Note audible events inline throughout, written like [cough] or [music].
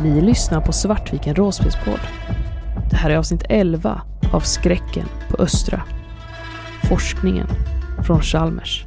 Ni lyssnar på Svartviken Råspelspodd. Det här är avsnitt 11 av Skräcken på Östra. Forskningen från Chalmers.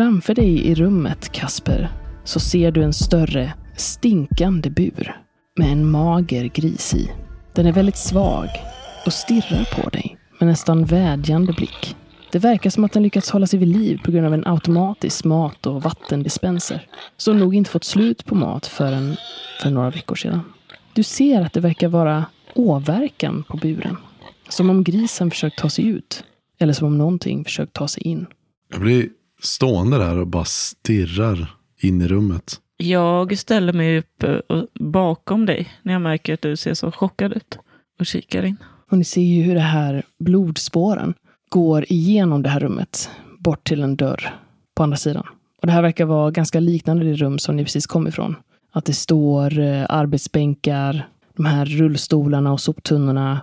Framför dig i rummet, Kasper, så ser du en större, stinkande bur med en mager gris i. Den är väldigt svag och stirrar på dig med nästan vädjande blick. Det verkar som att den lyckats hålla sig vid liv på grund av en automatisk mat och vattendispenser. Som nog inte fått slut på mat förrän för några veckor sedan. Du ser att det verkar vara åverkan på buren. Som om grisen försökt ta sig ut. Eller som om någonting försökt ta sig in. Jag blir stående där och bara stirrar in i rummet. Jag ställer mig upp eh, bakom dig när jag märker att du ser så chockad ut och kikar in. Och ni ser ju hur det här blodspåren går igenom det här rummet bort till en dörr på andra sidan. Och det här verkar vara ganska liknande det rum som ni precis kom ifrån. Att det står eh, arbetsbänkar, de här rullstolarna och soptunnorna,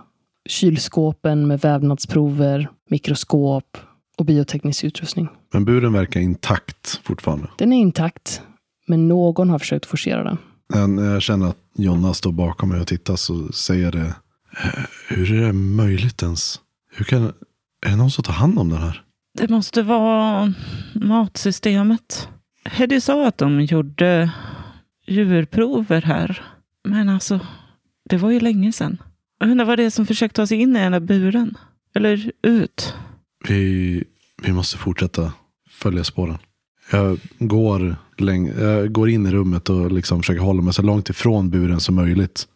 kylskåpen med vävnadsprover, mikroskop och bioteknisk utrustning. Men buren verkar intakt fortfarande. Den är intakt, men någon har försökt forcera den. När jag känner att Jonna står bakom mig och tittar så säger jag det. "Eh, Hur är det möjligt ens? Hur kan, är det någon som tar hand om den här? Det måste vara matsystemet. Heddy sa att de gjorde djurprover här. Men alltså, det var ju länge sedan. Jag undrar vad det är som försökt ta sig in i den där buren. Eller ut. Vi, vi måste fortsätta följa spåren. Jag går, läng, jag går in i rummet och liksom försöker hålla mig så långt ifrån buren som möjligt.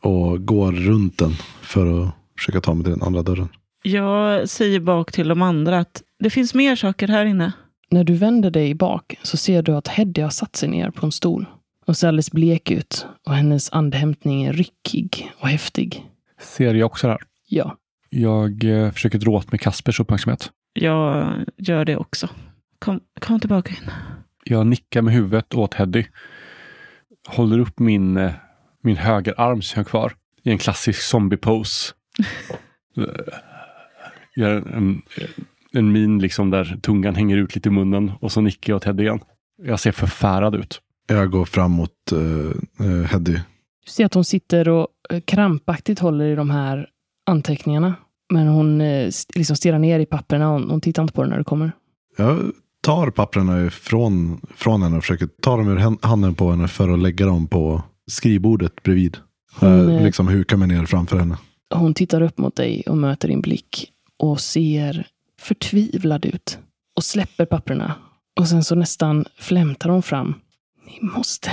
Och går runt den för att försöka ta mig till den andra dörren. Jag säger bak till de andra att det finns mer saker här inne. När du vänder dig bak så ser du att Heddy har satt sig ner på en stol. Hon ser alldeles blek ut och hennes andhämtning är ryckig och häftig. Ser jag också det här? Ja, Jag eh, försöker dra åt med Kaspers uppmärksamhet. Jag gör det också. Kom, kom tillbaka in. Jag nickar med huvudet åt Heddy. Håller upp min, eh, min högerarm som jag har kvar i en klassisk zombie-pose. [laughs] Eh, Gör en, en, en min liksom där tungan hänger ut lite i munnen och så nickar jag åt Heddy igen. Jag ser förfärad ut. Jag går fram mot uh, uh, Heddy. du ser att hon sitter och krampaktigt håller i de här anteckningarna. Men hon eh, liksom stirrar ner i papperna och hon, hon tittar inte på det när du kommer. Jag tar papperna ifrån från henne och försöker ta dem ur handen på henne för att lägga dem på skrivbordet bredvid. Hon, Jag eh, liksom hukar mig ner framför henne. Hon tittar upp mot dig och möter din blick och ser förtvivlad ut. Och släpper papperna. Och sen så nästan flämtar hon fram. Ni måste,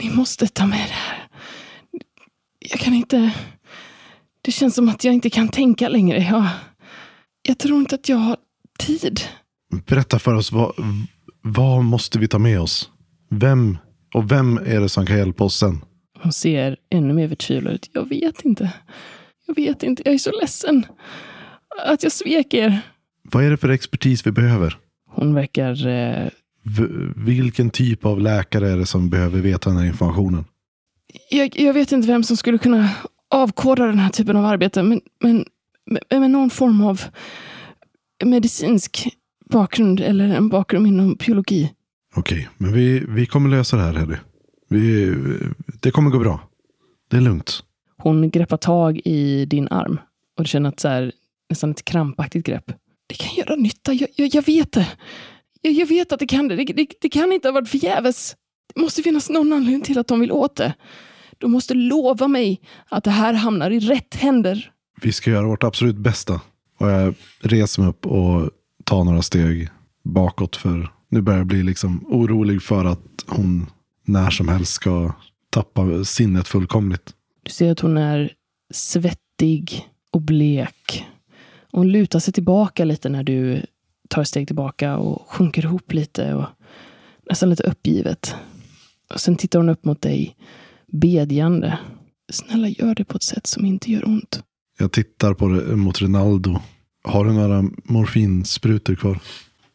ni måste ta med det här. Jag kan inte... Det känns som att jag inte kan tänka längre. Jag, jag tror inte att jag har tid. Berätta för oss, vad, vad måste vi ta med oss? Vem och vem är det som kan hjälpa oss sen? Hon ser ännu mer förtvivlad ut. Jag vet inte. Jag vet inte. Jag är så ledsen att jag svek er. Vad är det för expertis vi behöver? Hon verkar eh, vilken typ av läkare är det som behöver veta den här informationen? jag, jag vet inte vem som skulle kunna avkoda den här typen av arbete, men, men med, med någon form av medicinsk bakgrund eller en bakgrund inom biologi. Okej, men vi, vi kommer lösa det här, Heddy. Vi, det kommer gå bra. Det är lugnt. Hon greppar tag i din arm och du känner att så här, nästan ett krampaktigt grepp. Det kan göra nytta, jag, jag, jag vet det. Jag, jag vet att det kan det. Det, det. det kan inte ha varit förgäves. Det måste finnas någon anledning till att de vill åt det. De måste lova mig att det här hamnar i rätt händer. Vi ska göra vårt absolut bästa. Och jag reser mig upp och tar några steg bakåt. För nu börjar jag bli liksom orolig för att hon när som helst ska tappa sinnet fullkomligt. Du ser att hon är svettig och blek. Hon lutar sig tillbaka lite när du tar steg tillbaka och sjunker ihop lite och nästan lite uppgivet. Och sen tittar hon upp mot dig bedjande. Snälla gör det på ett sätt som inte gör ont. Jag tittar på det, mot Rinaldo Har du några morfinsprutor kvar?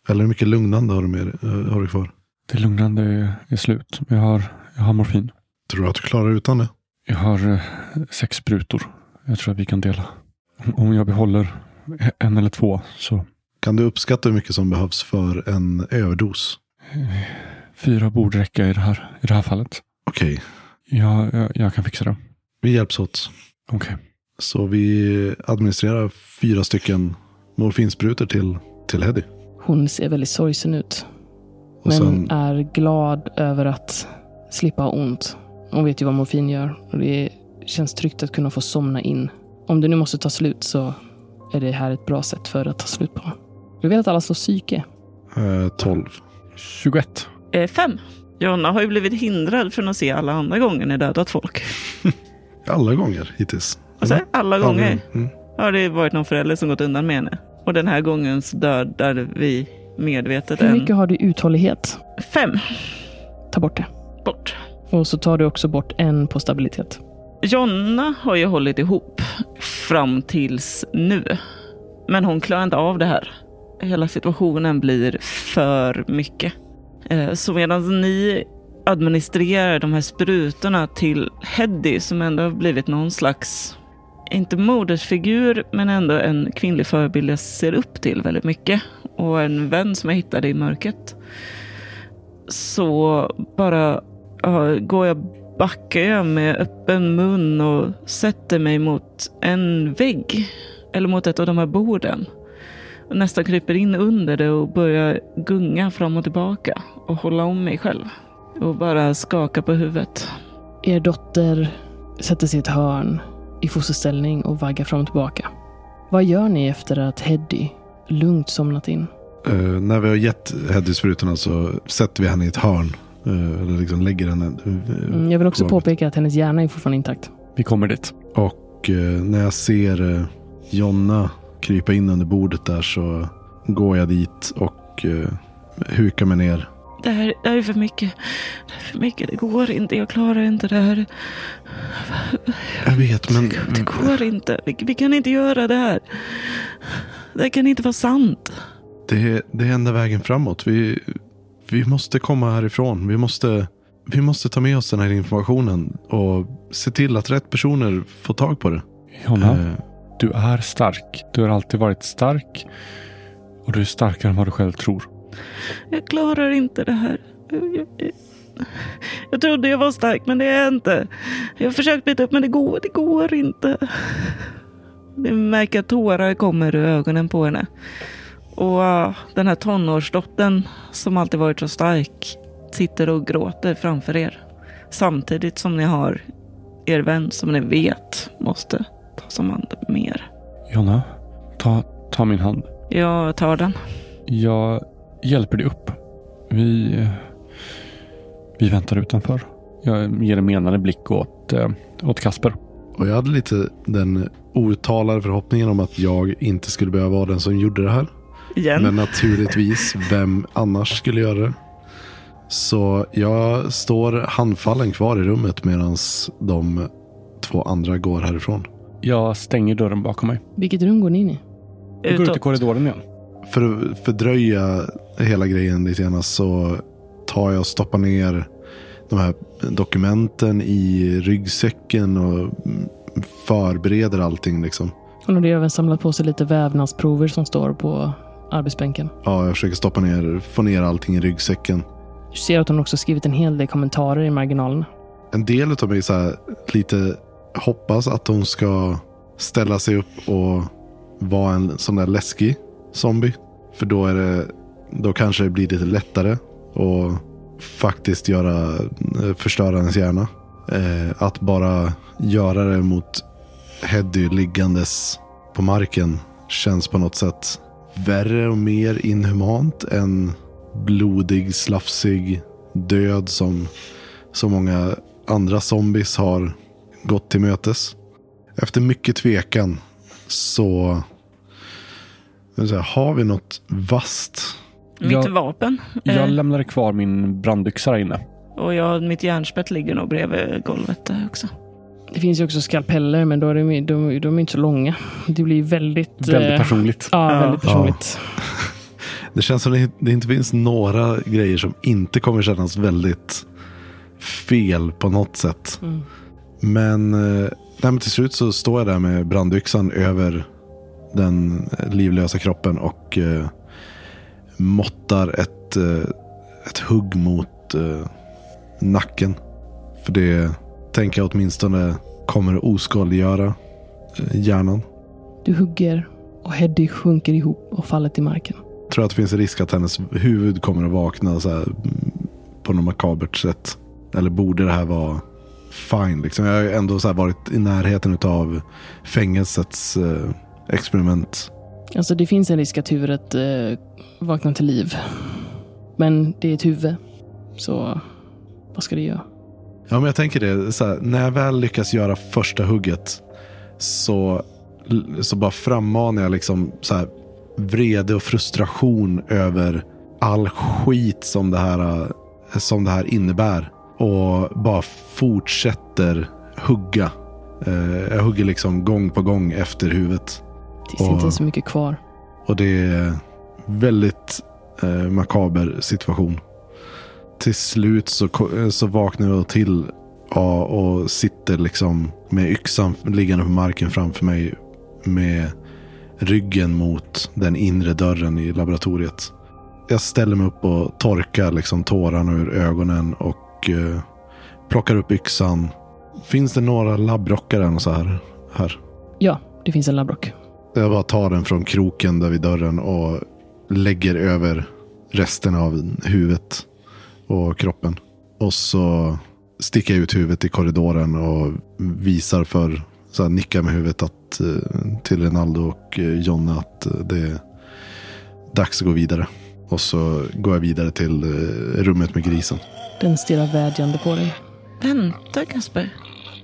Eller hur mycket lugnande har du, med, eh, har du kvar? Det lugnande är, är slut. Jag har, jag har morfin. Tror du att du klarar utan det? Jag har eh, sex sprutor. Jag tror att vi kan dela. Om- Om jag behåller en eller två så Kan du uppskatta hur mycket som behövs för en överdos? fyra borde räcka i det här, i det här fallet. Okej, Jag, jag, jag kan fixa det. vi hjälps åt. Okej. Så vi administrerar fyra stycken morfinsprutor till, till Heddy. Hon ser väldigt sorgsen ut. Och Men sen, är glad över att slippa ha ont. Hon vet ju vad morfin gör. Och det känns tryggt att kunna få somna in. Om det nu måste ta slut så är det här ett bra sätt för att ta slut på. Vi vet att alla slår psyke. eh, 12. 21. Eh, fem. Jonna har ju blivit hindrad från att se alla andra gånger ni dödat folk. [laughs] Alla gånger hittills. Alltså, alla gånger Mm. har det varit någon förälder som gått undan med henne. Och den här gångens dödar vi medvetet Hur en. mycket har du uthållighet? Fem. Ta bort det. Bort. Och så tar du också bort en på stabilitet. Jonna har ju hållit ihop fram tills nu. Men hon klarar inte av det här. Hela situationen blir för mycket. Eh, så medan ni administrerar de här sprutorna till Heddy som ändå har blivit någon slags, inte modersfigur, men ändå en kvinnlig förebild jag ser upp till väldigt mycket. Och en vän som jag hittade i mörkret. Så bara ja, går jag backar jag med öppen mun och sätter mig mot en vägg. Eller mot ett av de här borden. Nästan kryper in under det och börjar gunga fram och tillbaka. Och hålla om mig själv. Och bara skaka på huvudet. Er dotter sätter sig i ett hörn i fosterställning och vaggar fram och tillbaka. Vad gör ni efter att Heddy lugnt somnat in? Eh, när vi har gett Heddy sprutorna så sätter vi henne i ett hörn. Eh, eller liksom lägger henne. eh, Mm, jag vill också på- påpeka att hennes hjärna är fortfarande intakt. Vi kommer dit. Och när jag ser Jonna krypa in under bordet där så går jag dit och eh, hukar mig ner. Det här, det här är för mycket. Det är för mycket. Det går inte. Jag klarar inte det här. Jag vet, men Det går inte. Vi, vi kan inte göra det här. Det här kan inte vara sant. det, det är enda vägen framåt. Vi, vi måste komma härifrån. Vi måste, vi måste ta med oss den här informationen och se till att rätt personer får tag på det. Jonna, Eh, du är stark. Du har alltid varit stark. Och du är starkare än vad du själv tror. Jag klarar inte det här. Jag, jag, jag trodde jag var stark, men det är jag inte. Jag har försökt bita upp, men det går, det går inte. Vi märker att tårar kommer ur ögonen på henne. Och den här tonårsdottern som alltid varit så stark sitter och gråter framför er. Samtidigt som ni har er vän som ni vet måste tas om hand mer. Jonna, ta, ta min hand. Jag tar den. Jag hjälper dig upp. Vi, vi väntar utanför. Jag ger en menande blick åt, eh, åt Kasper. och jag hade lite den outtalade förhoppningen om att jag inte skulle behöva vara den som gjorde det här. Igen. Men naturligtvis, vem annars skulle göra det? Så jag står handfallen kvar i rummet medan de två andra går härifrån. Jag stänger dörren bakom mig. Vilket rum går ni in i? Jag går ut i korridoren igen. För att fördröja hela grejen lite grann så tar jag och stoppar ner de här dokumenten i ryggsäcken och förbereder allting liksom. Hon har även samlat på sig lite vävnadsprover som står på arbetsbänken. Ja, jag försöker stoppa ner, få ner allting i ryggsäcken. Du ser att hon också skrivit en hel del kommentarer i marginalerna. En del av mig är så här, lite hoppas att hon ska ställa sig upp och vara en sån där läskig zombie. För då är det, då kanske det blir lite lättare att faktiskt göra, förstöra ens hjärna. Eh, att bara göra det mot Heddy liggandes på marken känns på något sätt värre och mer inhumant än blodig, slafsig död som så många andra zombies har gått till mötes. Efter mycket tvekan så säga, har vi något vasst. Mitt Jag- vapen. Jag Eh, lämnade kvar min brandyxa här inne. och jag, mitt järnspett ligger nog bredvid golvet där också. Det finns ju också skalpeller, men då är de, de, de är inte så långa. Det blir väldigt... Väldigt eh, personligt. Ja, Ja. väldigt personligt. [laughs] Det känns som det, det inte finns några grejer som inte kommer kännas väldigt fel på något sätt. Mm. Men, eh, nej, men till slut så står jag där med brandyxan över den eh, livlösa kroppen och eh, måttar ett, eh, ett hugg mot eh, nacken. För det tänker jag åtminstone kommer att oskadliggöra eh, hjärnan. Du hugger och Heddy sjunker ihop och faller till marken. Jag tror att det finns en risk att hennes huvud kommer att vakna så här, mm, på något makabert sätt. Eller borde det här vara fine? Liksom. Jag har ändå så varit i närheten av fängelsets eh, experiment. Alltså det finns en risk att huvudet eh, vaknar till liv. Men det är ett huvud. Så vad ska det göra? Ja, men jag tänker det. Så här, när jag väl lyckas göra första hugget så, så bara frammanar jag liksom så här, vrede och frustration över all skit som det här, eh, som det här innebär. Och bara fortsätter hugga. Eh, jag hugger liksom gång på gång efter huvudet. Tills det inte är så mycket kvar. Och det är väldigt eh, makaber situation. Till slut så, eh, så vaknar jag till ja, och sitter liksom med yxan liggande på marken framför mig. Med ryggen mot den inre dörren i laboratoriet. Jag ställer mig upp och torkar liksom tårarna ur ögonen och eh, plockar upp yxan. Finns det några labbrockar än så här? här? Ja, det finns en labbrock. Jag bara tar den från kroken där vid dörren och lägger över resten av huvudet och kroppen. Och så sticker jag ut huvudet i korridoren och visar för, så här, nickar med huvudet att, eh, till Renaldo och eh, Jonna att det är dags att gå vidare. Och så går jag vidare till rummet med grisen. Den stirrar vädjande på dig. Vänta Kasper.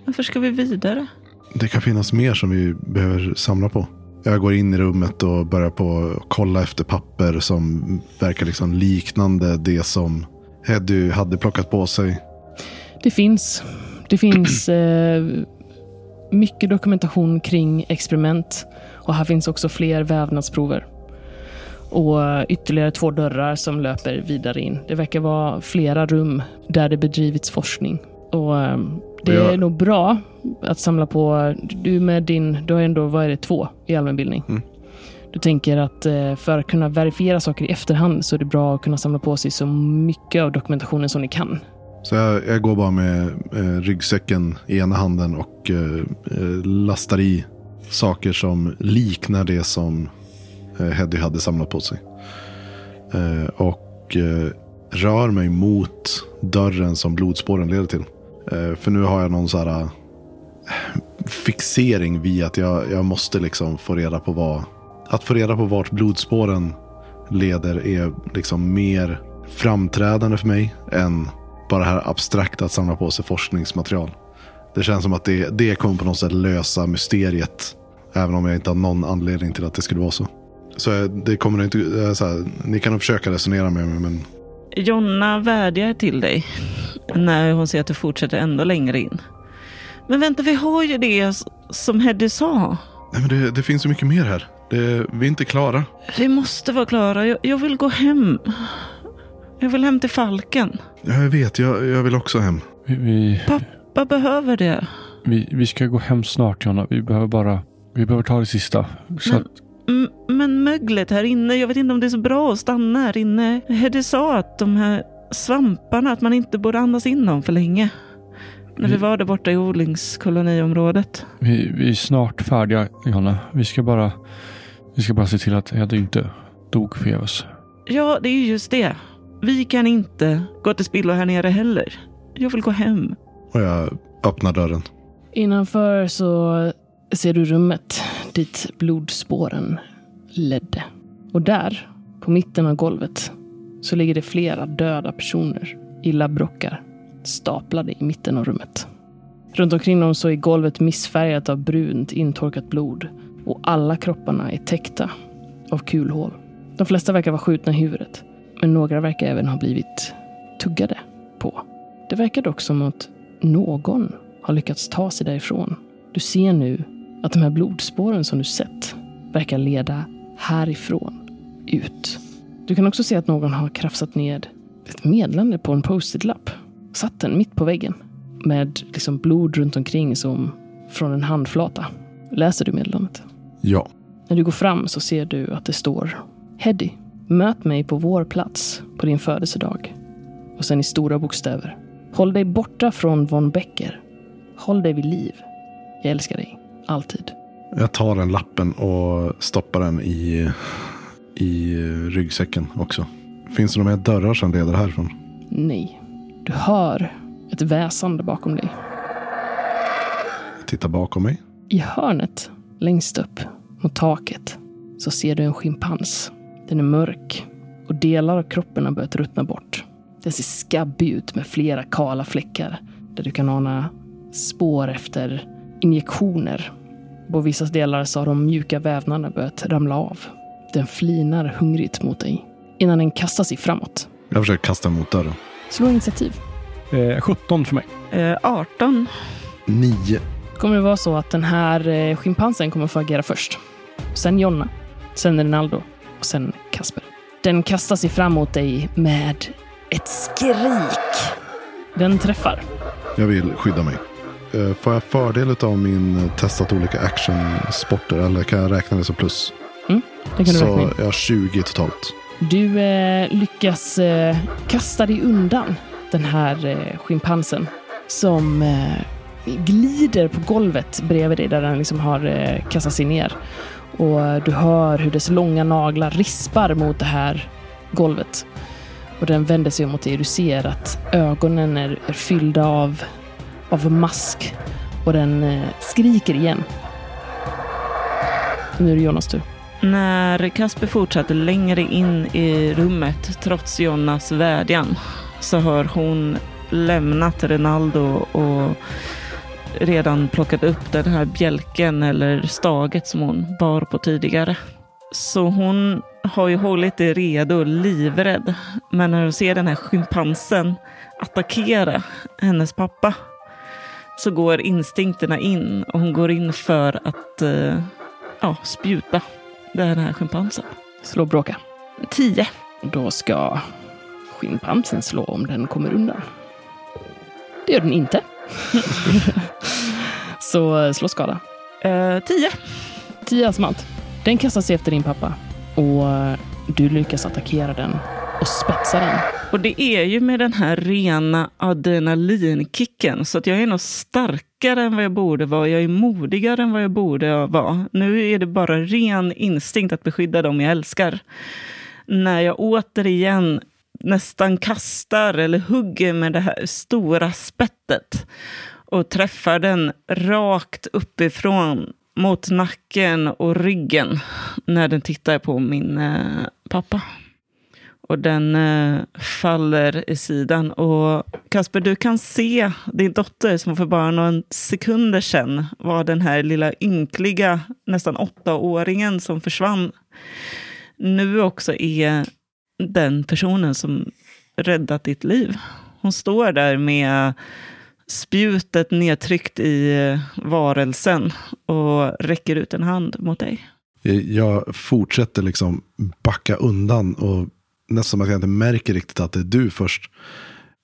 Varför ska vi vidare? Det kan finnas mer som vi behöver samla på. Jag går in i rummet och börjar på att kolla efter papper som verkar liksom liknande det som Heddy hade plockat på sig. Det finns. Det finns [clears throat] eh, mycket dokumentation kring experiment. Och här finns också fler vävnadsprover. Och ytterligare två dörrar som löper vidare in. Det verkar vara flera rum där det bedrivits forskning. Och eh, det Och jag- är nog bra att samla på... Du med din... Du har ändå, vad är det, två i allmänbildning. Mm. Du tänker att eh, för att kunna verifiera saker i efterhand så är det bra att kunna samla på sig så mycket av dokumentationen som ni kan. Så jag, jag går bara med eh, ryggsäcken i ena handen och eh, eh, lastar i saker som liknar det som Eh, Heddy hade samlat på sig. Eh, och eh, rör mig mot dörren som blodspåren leder till. För nu har jag någon så här fixering vid att jag, jag måste liksom få reda på vad... Att få reda på vart blodspåren leder är liksom mer framträdande för mig än bara det här abstrakta att samla på sig forskningsmaterial. Det känns som att det, det kommer på något sätt lösa mysteriet. Även om jag inte har någon anledning till att det skulle vara så. Så det kommer inte, så här, ni kan nog försöka resonera med mig men Jonna vädjar till dig när hon ser att du fortsätter ändå längre in. Men vänta, vi har ju det som Heddy sa. Nej, men det, det finns så mycket mer här. Det, vi är inte klara. Vi måste vara klara. Jag, jag vill gå hem. Jag vill hem till Falken. Ja, jag vet, jag, jag vill också hem. Vi, vi, Pappa behöver det. vi, vi ska gå hem snart Jonna. Vi behöver bara... Vi behöver ta det sista. Så Men- att, Men möglet här inne, jag vet inte om det är så bra att stanna här inne. Heddy sa att de här svamparna, att man inte borde andas in dem för länge. När vi Vi- var där borta i odlingskoloniområdet. vi, vi är snart färdiga Jonna. Vi ska bara... Vi ska bara se till att Heddy inte dog förgäves. Ja, det är ju just det. Vi kan inte gå till spillo här nere heller. Jag vill gå hem. Och jag öppnar dörren. Innanför så ser du rummet dit blodspåren ledde. Och där, på mitten av golvet, så ligger det flera döda personer illa brockar staplade i mitten av rummet. Runt omkring dem så är golvet missfärgat av brunt intorkat blod och alla kropparna är täckta av kulhål. De flesta verkar vara skjutna i huvudet, men några verkar även ha blivit tuggade på. Det verkar dock som att någon har lyckats ta sig därifrån. Du ser nu att de här blodspåren som du sett verkar leda härifrån ut. Du kan också se att någon har krafsat ned ett meddelande på en post-it-lapp. Satt den mitt på väggen med liksom blod runt omkring som från en handflata. Läser du meddelandet? Ja. När du går fram så ser du att det står Heddy, möt mig på vår plats på din födelsedag. Och sen i stora bokstäver. Håll dig borta från von Becker. Håll dig vid liv. Jag älskar dig. Alltid. Jag tar den lappen och stoppar den i, i ryggsäcken också. Finns det några mer dörrar som leder härifrån? Nej. Du hör ett väsande bakom dig. Jag tittar bakom mig. I hörnet, längst upp mot taket, så ser du en schimpans. Den är mörk och delar av kroppen har börjat ruttna bort. Den ser skabbig ut med flera kala fläckar där du kan ana spår efter injektioner. På vissa delar så har de mjuka vävnaderna börjat ramla av. Den flinar hungrigt mot dig innan den kastar sig framåt. Jag försöker kasta mot dörren. Slå initiativ. Eh, 17 för mig. Eh, 18. Nio. kommer det vara så att den här eh, schimpansen kommer få agera först. Sen Jonna, sen Rinaldo och sen Kasper. Den kastar sig fram mot dig med ett skrik. Den träffar. Jag vill skydda mig. Eh, Får jag fördel av min eh, testat olika actionsporter eller kan jag räkna det som plus? Det kan du Så räkna in. jag har 20 totalt. Du eh, lyckas eh, kasta dig undan den här eh, schimpansen som eh, glider på golvet bredvid dig där den liksom har eh, kastat sig ner. Och du hör hur dess långa naglar rispar mot det här golvet. Och den vänder sig om mot dig du ser att ögonen är, är fyllda av, av mask. Och den eh, skriker igen. Nu är det Jonas tur. När Kasper fortsätter längre in i rummet, trots Jonas vädjan, så har hon lämnat Rinaldo och redan plockat upp den här bjälken eller staget som hon bar på tidigare. Så hon har ju hållit det redo, livrädd. Men när hon ser den här schimpansen attackera hennes pappa så går instinkterna in och hon går in för att eh, ja, spjuta den här schimpansen. Slå bråka. Tio. Då ska schimpansen slå om den kommer undan. Det gör den inte. [laughs] Så eh, slå skada. Eh, tio. 10 som allt. Den kastar sig efter din pappa och du lyckas attackera den och spetsa den. Och det är ju med den här rena adrenalinkicken. Så att jag är nog starkare än vad jag borde vara. Jag är modigare än vad jag borde vara. Nu är det bara ren instinkt att beskydda dem jag älskar. När jag återigen nästan kastar eller hugger med det här stora spettet och träffar den rakt uppifrån mot nacken och ryggen när den tittar på min eh, pappa. Och den eh, faller i sidan. Och Kasper, du kan se din dotter som för bara några sekunder sedan var den här lilla ynkliga, nästan åttaåringen som försvann. Nu också är den personen som räddat ditt liv. Hon står där med spjutet nedtryckt i eh, varelsen och räcker ut en hand mot dig. Eh, jag fortsätter liksom backa undan och nästan som att jag inte märker riktigt att det är du först.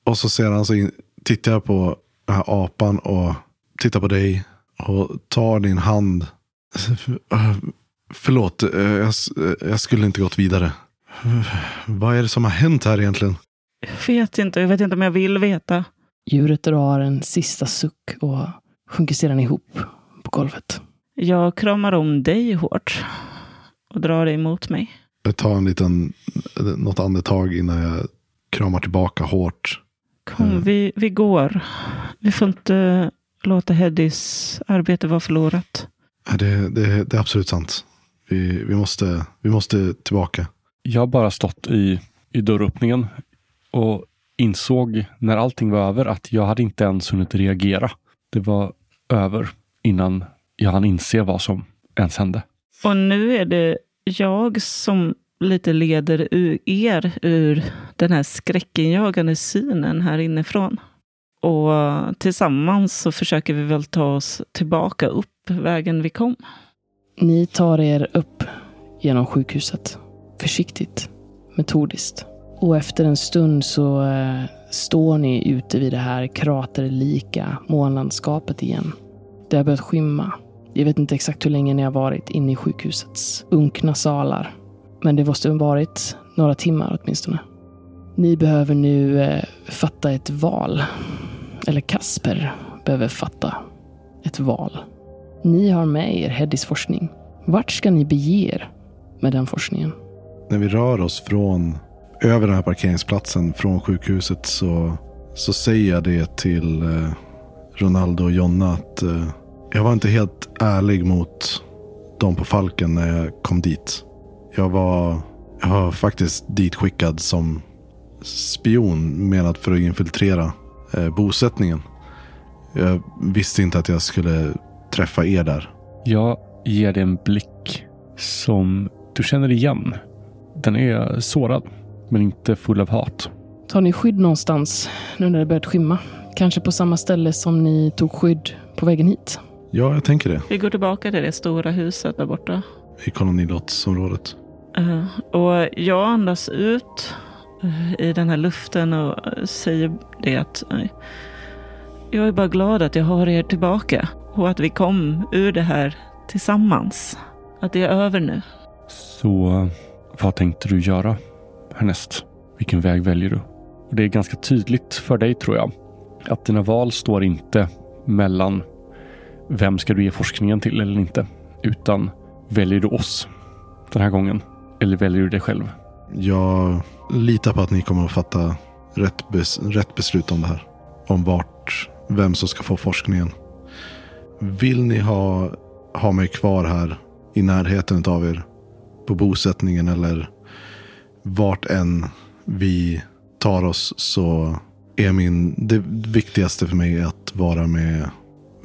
Och så sedan så in, tittar jag på den här apan och tittar på dig och tar din hand. Förlåt, eh, jag, eh, jag skulle inte gått vidare. Vad är det som har hänt här egentligen? Jag vet inte, jag vet inte om jag vill veta. Djuret drar en sista suck och sjunker sedan ihop på golvet. Jag kramar om dig hårt och drar dig mot mig. Jag tar en liten, något andetag innan jag kramar tillbaka hårt. Kom, Mm. vi, vi går. Vi får inte låta Heddys arbete vara förlorat. Det, det, det är absolut sant. Vi, vi, måste, vi måste tillbaka. Jag har bara stått i, i dörröppningen och insåg när allting var över att jag hade inte ens hunnit reagera. Det var över innan jag hann inse vad som ens hände. Och nu är det jag som lite leder er ur den här skräckinjagande synen här inifrån. Och tillsammans så försöker vi väl ta oss tillbaka upp vägen vi kom. Ni tar er upp genom sjukhuset. Försiktigt, metodiskt. Och efter en stund så eh, står ni ute vid det här kraterlika månlandskapet igen. Det har börjat skymma. Jag vet inte exakt hur länge ni har varit inne i sjukhusets unkna salar. Men det måste ha varit några timmar åtminstone. Ni behöver nu eh, fatta ett val. Eller Kasper behöver fatta ett val. Ni har med er Heddys forskning. Vart ska ni bege er med den forskningen? När vi rör oss från över den här parkeringsplatsen från sjukhuset så, så säger jag det till eh, Ronaldo och Jonna att eh, jag var inte helt ärlig mot dem på Falken när jag kom dit. Jag var, jag var faktiskt ditskickad som spion menat för att infiltrera eh, bosättningen. Jag visste inte att jag skulle träffa er där. Jag ger dig en blick som du känner igen. Den är sårad, men inte full av hat. Tar ni skydd någonstans nu när det börjat skymma? Kanske på samma ställe som ni tog skydd på vägen hit? Ja, jag tänker det. Vi går tillbaka till det stora huset där borta. I kolonilottsområdet. Eh, och jag andas ut eh, i den här luften och säger det att jag är bara glad att jag har er tillbaka och att vi kom ur det här tillsammans. Att det är över nu. Så vad tänkte du göra härnäst? Vilken väg väljer du? Och det är ganska tydligt för dig tror jag att dina val står inte mellan vem ska du ge forskningen till eller inte, utan väljer du oss den här gången eller väljer du dig själv? Jag litar på att ni kommer att fatta rätt, bes rätt beslut om det här. Om vart, vem som ska få forskningen. Vill ni ha, ha mig kvar här i närheten av er på bosättningen eller vart än vi tar oss så är min, det viktigaste för mig att vara med,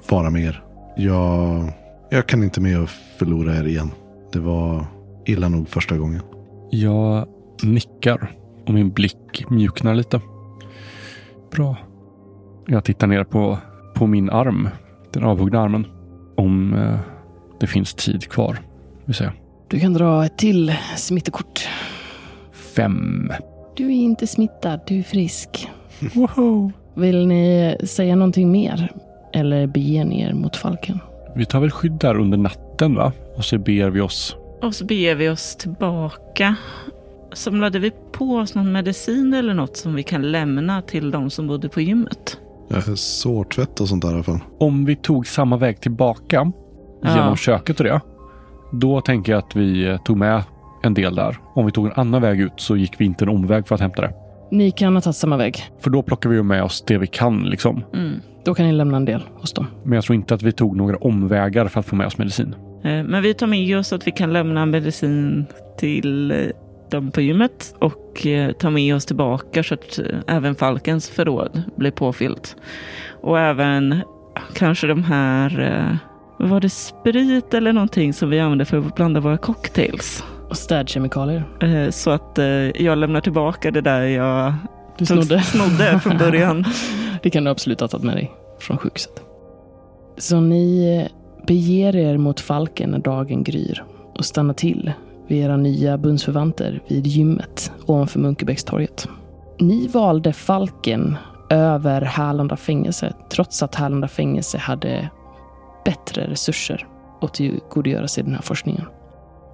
vara med er. Jag, jag kan inte med att förlora er igen. Det var illa nog första gången. Jag nickar och min blick mjuknar lite. Bra. Jag tittar ner på, på min arm, den avhuggna armen. Om eh, det finns tid kvar, vill säga. Du kan dra ett till smittekort. Fem. Du är inte smittad, du är frisk. Woho! Vill ni säga någonting mer? Eller bege ni er mot Falken? Vi tar väl skydd där under natten va? Och så ber vi oss. Och så beger vi oss tillbaka. Samlade vi på oss någon medicin eller något som vi kan lämna till de som bodde på gymmet? Är sårtvätt och sånt där i alla fall. Om vi tog samma väg tillbaka Ja. genom köket och det. Då tänker jag att vi tog med en del där. Om vi tog en annan väg ut så gick vi inte en omväg för att hämta det. Ni kan ha tagit samma väg. För då plockar vi ju med oss det vi kan liksom. Mm. Då kan ni lämna en del hos dem. Men jag tror inte att vi tog några omvägar för att få med oss medicin. Eh, Men vi tar med oss att vi kan lämna medicin till eh, dem på gymmet och eh, ta med oss tillbaka så att eh, även Falkens förråd blir påfyllt. Och även kanske de här, eh, vad var det, sprit eller någonting som vi använder för att blanda våra cocktails. Och städkemikalier. Eh, Så att eh, jag lämnar tillbaka det där jag Du snodde. snodde från [laughs] början. Det kan du absolut ha tagit med dig från sjukhuset. Så ni eh, beger er mot Falken när dagen gryr och stannar till vid era nya bundsförvanter vid gymmet ovanför Munkebäckstorget. Ni valde Falken över Härlanda fängelse trots att Härlanda fängelse hade bättre resurser att tillgodogöra sig den här forskningen.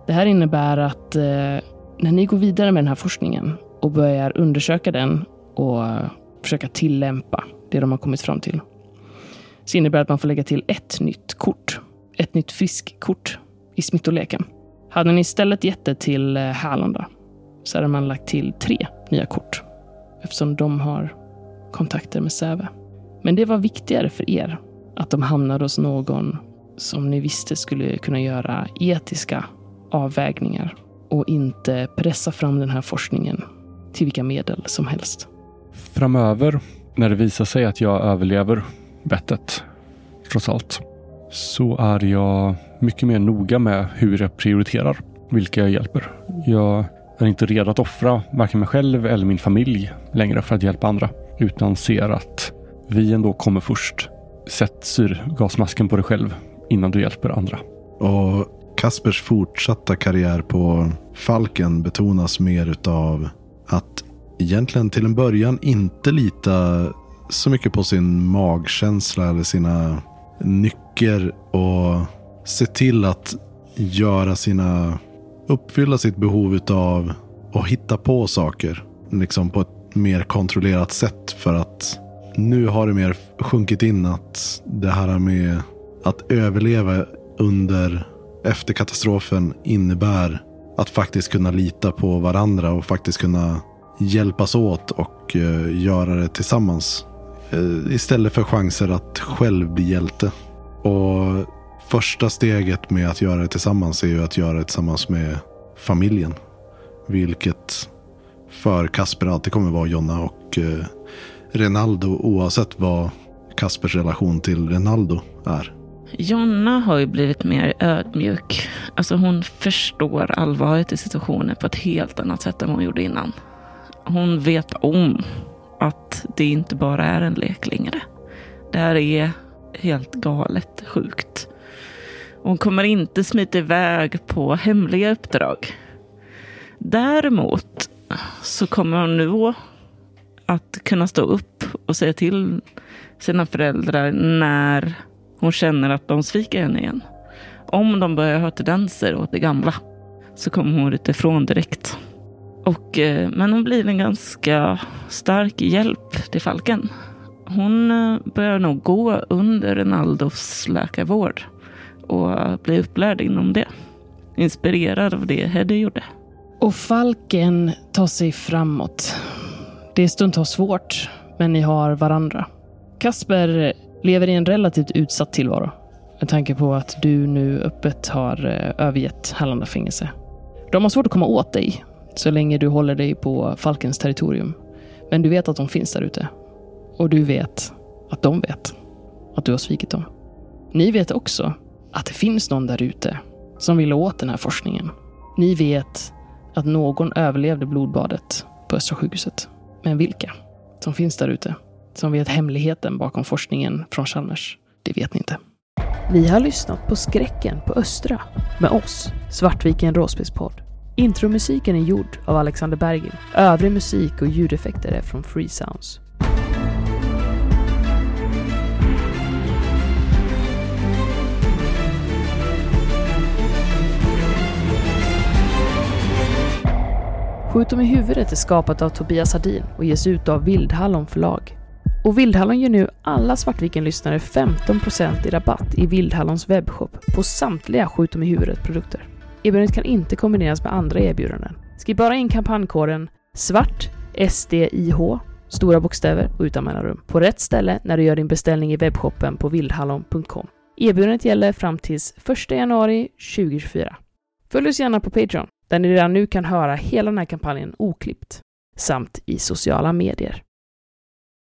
Det här innebär att eh, när ni går vidare med den här forskningen och börjar undersöka den och försöka tillämpa det de har kommit fram till. Så innebär det att man får lägga till ett nytt kort. Ett nytt friskkort i smittoleken. Hade ni istället gett det till eh, Härlanda så hade man lagt till tre nya kort. Eftersom de har kontakter med Säve. Men det var viktigare för er att de hamnade hos någon som ni visste skulle kunna göra etiska avvägningar och inte pressa fram den här forskningen till vilka medel som helst. Framöver, när det visar sig att jag överlever bettet, trots allt, så är jag mycket mer noga med hur jag prioriterar vilka jag hjälper. Jag är inte redo att offra varken mig själv eller min familj längre för att hjälpa andra, utan ser att vi ändå kommer först. Sätt syrgasmasken på dig själv innan du hjälper andra. Och Kaspers fortsatta karriär på Falken betonas mer utav att egentligen till en början inte lita så mycket på sin magkänsla eller sina nycker och se till att göra sina, uppfylla sitt behov utav att hitta på saker. Liksom på ett mer kontrollerat sätt för att nu har det mer sjunkit in att det här med att överleva under efter katastrofen innebär att faktiskt kunna lita på varandra och faktiskt kunna hjälpas åt och uh, göra det tillsammans. Uh, istället för chanser att själv bli hjälte. Och första steget med att göra det tillsammans är ju att göra det tillsammans med familjen. Vilket för Kasper alltid kommer vara Jonna och eh, uh, Renaldo oavsett vad Kaspers relation till Renaldo är. Jonna har ju blivit mer ödmjuk. Alltså hon förstår allvaret i situationen på ett helt annat sätt än hon gjorde innan. Hon vet om att det inte bara är en lek längre. Det här är helt galet sjukt. Hon kommer inte smita iväg på hemliga uppdrag. Däremot så kommer hon nu att kunna stå upp och säga till sina föräldrar när hon känner att de sviker henne igen. Om de börjar ha tendenser åt det gamla så kommer hon ryta ifrån direkt. Och, eh, men hon blir en ganska stark hjälp till Falken. Hon eh, börjar nog gå under Renaldos läkarvård och bli upplärd inom det. Inspirerad av det Heddy gjorde. Och Falken tar sig framåt. Det är stundtals svårt, men ni har varandra. Kasper lever i en relativt utsatt tillvaro. Med tanke på att du nu öppet har eh, övergett Hallanda fängelse. De har svårt att komma åt dig så länge du håller dig på Falkens territorium. Men du vet att de finns där ute. Och du vet att de vet att du har svikit dem. Ni vet också att det finns någon där ute som vill åt den här forskningen. Ni vet att någon överlevde blodbadet på Östra sjukhuset. Men vilka som finns där ute? Som vet hemligheten bakom forskningen från Chalmers? Det vet ni inte. Ni har lyssnat på Skräcken på Östra med oss, Svartviken Råspelspodd. Intromusiken är gjord av Alexander Bergil. Övrig musik och ljudeffekter är från Free Sounds. Skjut dem i huvudet är skapat av Tobias Hardin och ges ut av Vildhallon förlag. Och Vildhallon ger nu alla Svartviken-lyssnare 15% i rabatt i Vildhallons webbshop på samtliga Skjut dem i huvudet-produkter. Erbjudandet kan inte kombineras med andra erbjudanden. Skriv bara in kampankoden SVART SDIH stora bokstäver och utan mellanrum på rätt ställe när du gör din beställning i webbshoppen på vildhallon.com. Erbjudandet gäller fram tills 1 januari 2024. Följ oss gärna på Patreon där ni redan nu kan höra hela den här kampanjen oklippt samt i sociala medier.